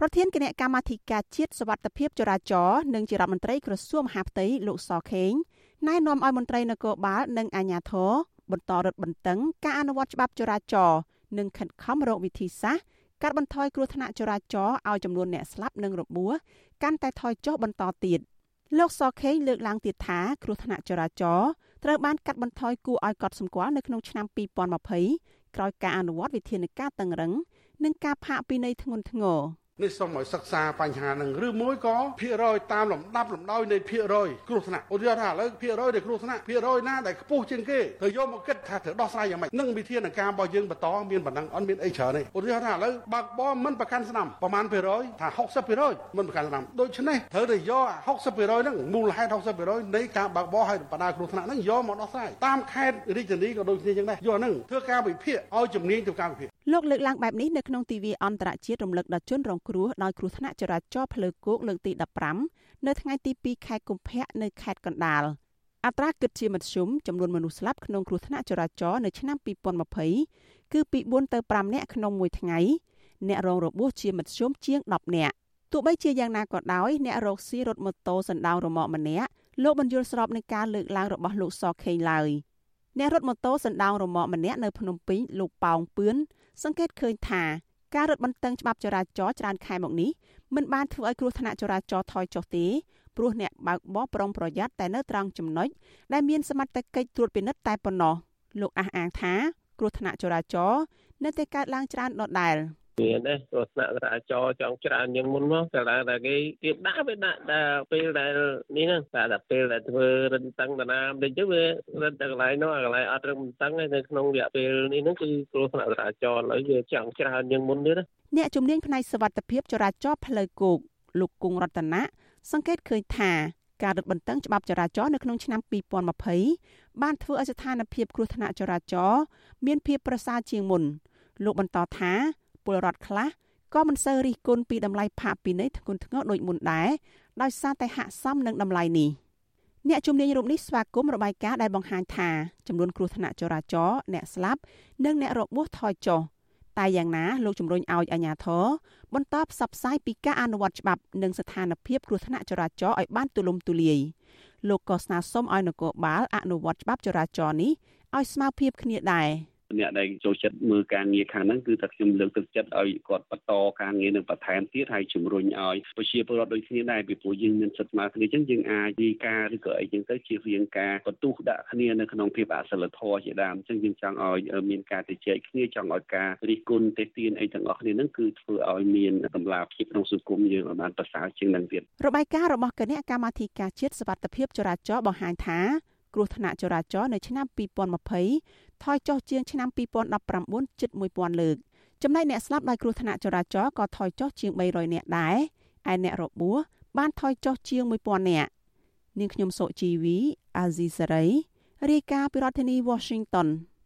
ប្រធានគណៈកម្មាធិការជាតិសវត្ថិភាពចរាចរណ៍និងជារដ្ឋមន្ត្រីក្រសួងមហាផ្ទៃលោកសខេងណែនាំឲ្យមន្ត្រីនគរបាលនិងអាជ្ញាធរបន្តរឹតបន្តឹងការអនុវត្តច្បាប់ចរាចរណ៍និងខិតខំរកវិធីសាស្ត្រកាត់បន្ថយគ្រោះថ្នាក់ចរាចរណ៍ឲ្យចំនួនអ្នកស្លាប់និងរបួសកាន់តែថយចុះបន្តទៀតលោកសខេងលើកឡើងទៀតថាគ្រោះថ្នាក់ចរាចរណ៍ត្រូវបានកាត់បន្ថយគួរឲ្យកត់សម្គាល់នៅក្នុងឆ្នាំ2020ក្រោយការអនុវត្តវិធានការតឹងរឹងនិងការផាកពិន័យធ្ងន់ធ្ងរ នេះសូមឲ្យសិក្សាបញ្ហានឹងឬមួយក៏ភាគរយតាមលំដាប់លំដោយនៃភាគរយគ្រោះថ្នាក់ឧទាហរណ៍ថាឥឡូវភាគរយនៃគ្រោះថ្នាក់ភាគរយណាដែលខ្ពស់ជាងគេត្រូវយកមកគិតថាត្រូវដោះស្រាយយ៉ាងម៉េចនឹងវិធានការរបស់យើងបន្តមានប៉ុណ្ណឹងអត់មានអីច្រើនទេឧទាហរណ៍ថាឥឡូវបើកបរមិនប្រកាន់ស្នាមប្រមាណភាគរយថា60%មិនប្រកាន់ស្នាមដូច្នេះត្រូវតែយក60%ហ្នឹងមូលហេតុ60%នៃការបើកបរឲ្យបណ្ដាគ្រោះថ្នាក់ហ្នឹងយកមកដោះស្រាយតាមខេត្តរាជធានីក៏ដូចគ្នាចឹងដែរយកហ្នឹងធ្វើការវិភាគឲ្យជំនាញទៅការវិភាគ លោកលើកឡើងបែបនេះនៅក្នុងទិវាអន្តរជាតិរំលឹកដល់ជនរងគ្រោះដោយគ្រោះថ្នាក់ចរាចរណ៍ផ្លូវគោកលើកទី15នៅថ្ងៃទី2ខែកុម្ភៈនៅខេត្តកណ្ដាលអត្រាគិតជាមធ្យមចំនួនមនុស្សស្លាប់ក្នុងគ្រោះថ្នាក់ចរាចរណ៍នៅឆ្នាំ2020គឺពី4ទៅ5នាក់ក្នុងមួយថ្ងៃអ្នករងរបួសជាមធ្យមជាង10នាក់ទោះបីជាយ៉ាងណាក៏ដោយអ្នករកស៊ីរថម៉ូតូសណ្ដោងរមាក់ម្នាក់លោកបញ្យល់ស្របនឹងការលើកឡើងរបស់លោកសខេងឡើយអ្នករថម៉ូតូសណ្ដោងរមាក់ម្នាក់នៅភ្នំពេញលោកប៉ោងពឿន សង្កេតឃើញថាការរឹតបន្តឹងច្បាប់ចរាចរណ៍ច្រើនខែមកនេះមិនបានធ្វើឲ្យគ្រោះថ្នាក់ចរាចរណ៍ថយចុះទេព្រោះអ្នកបើកបរប្រុងប្រយ័ត្នតែនៅត្រង់ចំណុចដែលមានសមត្ថកិច្ចត្រួតពិនិត្យតែប៉ុណ្ណោះលោកអះអាងថាគ្រោះថ្នាក់ចរាចរណ៍នៅតែកើតឡើងច្រើនដដែល។ មានទេទស្សនៈចរាចរណ៍ចង់ច្រើនជាងមុនមកតែតែគេគេដាក់វាដាក់តែពេលដែលនេះហ្នឹងតែតែពេលដែលធ្វើរិនតឹងតាណាបន្តិចទៅវារិនតែកន្លែងនោះកន្លែងអត់រឹងតឹងឯនៅក្នុងរយៈពេលនេះហ្នឹងគឺគ្រោះថ្នាក់ចរាចរណ៍ឥឡូវវាចង់ច្រើនជាងមុនទៀតណាអ្នកជំនាញផ្នែកសវត្ថិភាពចរាចរណ៍ផ្លូវគោកលោកគង់រតនៈសង្កេតឃើញថាការរឹតបន្តឹងច្បាប់ចរាចរណ៍នៅក្នុងឆ្នាំ2020បានធ្វើឲ្យស្ថានភាពគ្រោះថ្នាក់ចរាចរណ៍មានភាពប្រសើរជាងមុនលោកបន្តថា ពលរដ្ឋខ្លះក៏មិនសូវរិះគន់ពីតម្លៃផាកពិន័យធ្ងន់ធ្ងរដូចមុនដែរដោយសារតែហាក់សមនឹងតម្លៃនេះអ្នកជំនាញរូបនេះស្វាគមន៍របាយការណ៍ដែលបង្ហាញថាចំនួនគ្រោះថ្នាក់ចរាចរណ៍អ្នកស្លាប់និងអ្នករបួសថយចុះតែយ៉ាងណាលោកជំរុញឲ្យអាជ្ញាធរបន្តផ្សព្វផ្សាយពីការអនុវត្តច្បាប់និងស្ថានភាពគ្រោះថ្នាក់ចរាចរណ៍ឲ្យបានទូលំទូលាយលោកក៏ស្នើសុំឲ្យនគរបាលអនុវត្តច្បាប់ចរាចរណ៍នេះឲ្យស្មើភាពគ្នាដែរ។ អ្នកដែលចូលចិត្តមើលការងារខាងហ្នឹងគឺថាខ្ញុំលើកទឹកចិត្តឲ្យគាត់បន្តការងារនឹងបន្ថែមទៀតហើយជំរុញឲ្យប្រជាពលរដ្ឋដូចគ្នាដែរពីព្រោះយើងមានសិទ្ធិស្មើគ្នាអញ្ចឹងយើងអាចទីការឬក៏អីចឹងទៅជៀសវាងការបន្ទុះដាក់គ្នានៅក្នុងភាពអសិលធម៌ជាដើមអញ្ចឹងយើងចង់ឲ្យមានការជជែកគ្នាចង់ឲ្យការរិះគន់ទេទានអីទាំងអស់គ្នាហ្នឹងគឺធ្វើឲ្យមានតម្លាភាពក្នុងសង្គមយើងឲ្យបានប្រសើរជាងនឹងទៀតរបាយការណ៍របស់គណៈកម្មាធិការជាតិសវត្ថិភាពចរាចរណ៍បង្ហាញថា គ្រោះថ្នាក់ចរាចរណ៍នៅឆ្នាំ2020ថយចុះជាងឆ្នាំ2019ជិត1000លើកចំណែកអ្នកស្លាប់ដោយគ្រោះថ្នាក់ចរាចរណ៍ក៏ថយចុះជាង300នាក់ដែរឯអ្នករបួសបានថយចុះជាង1000នាក់នាងខ្ញុំសុជីវីអាស៊ីសេរីរាយការណ៍ពីរដ្ឋធានី Washington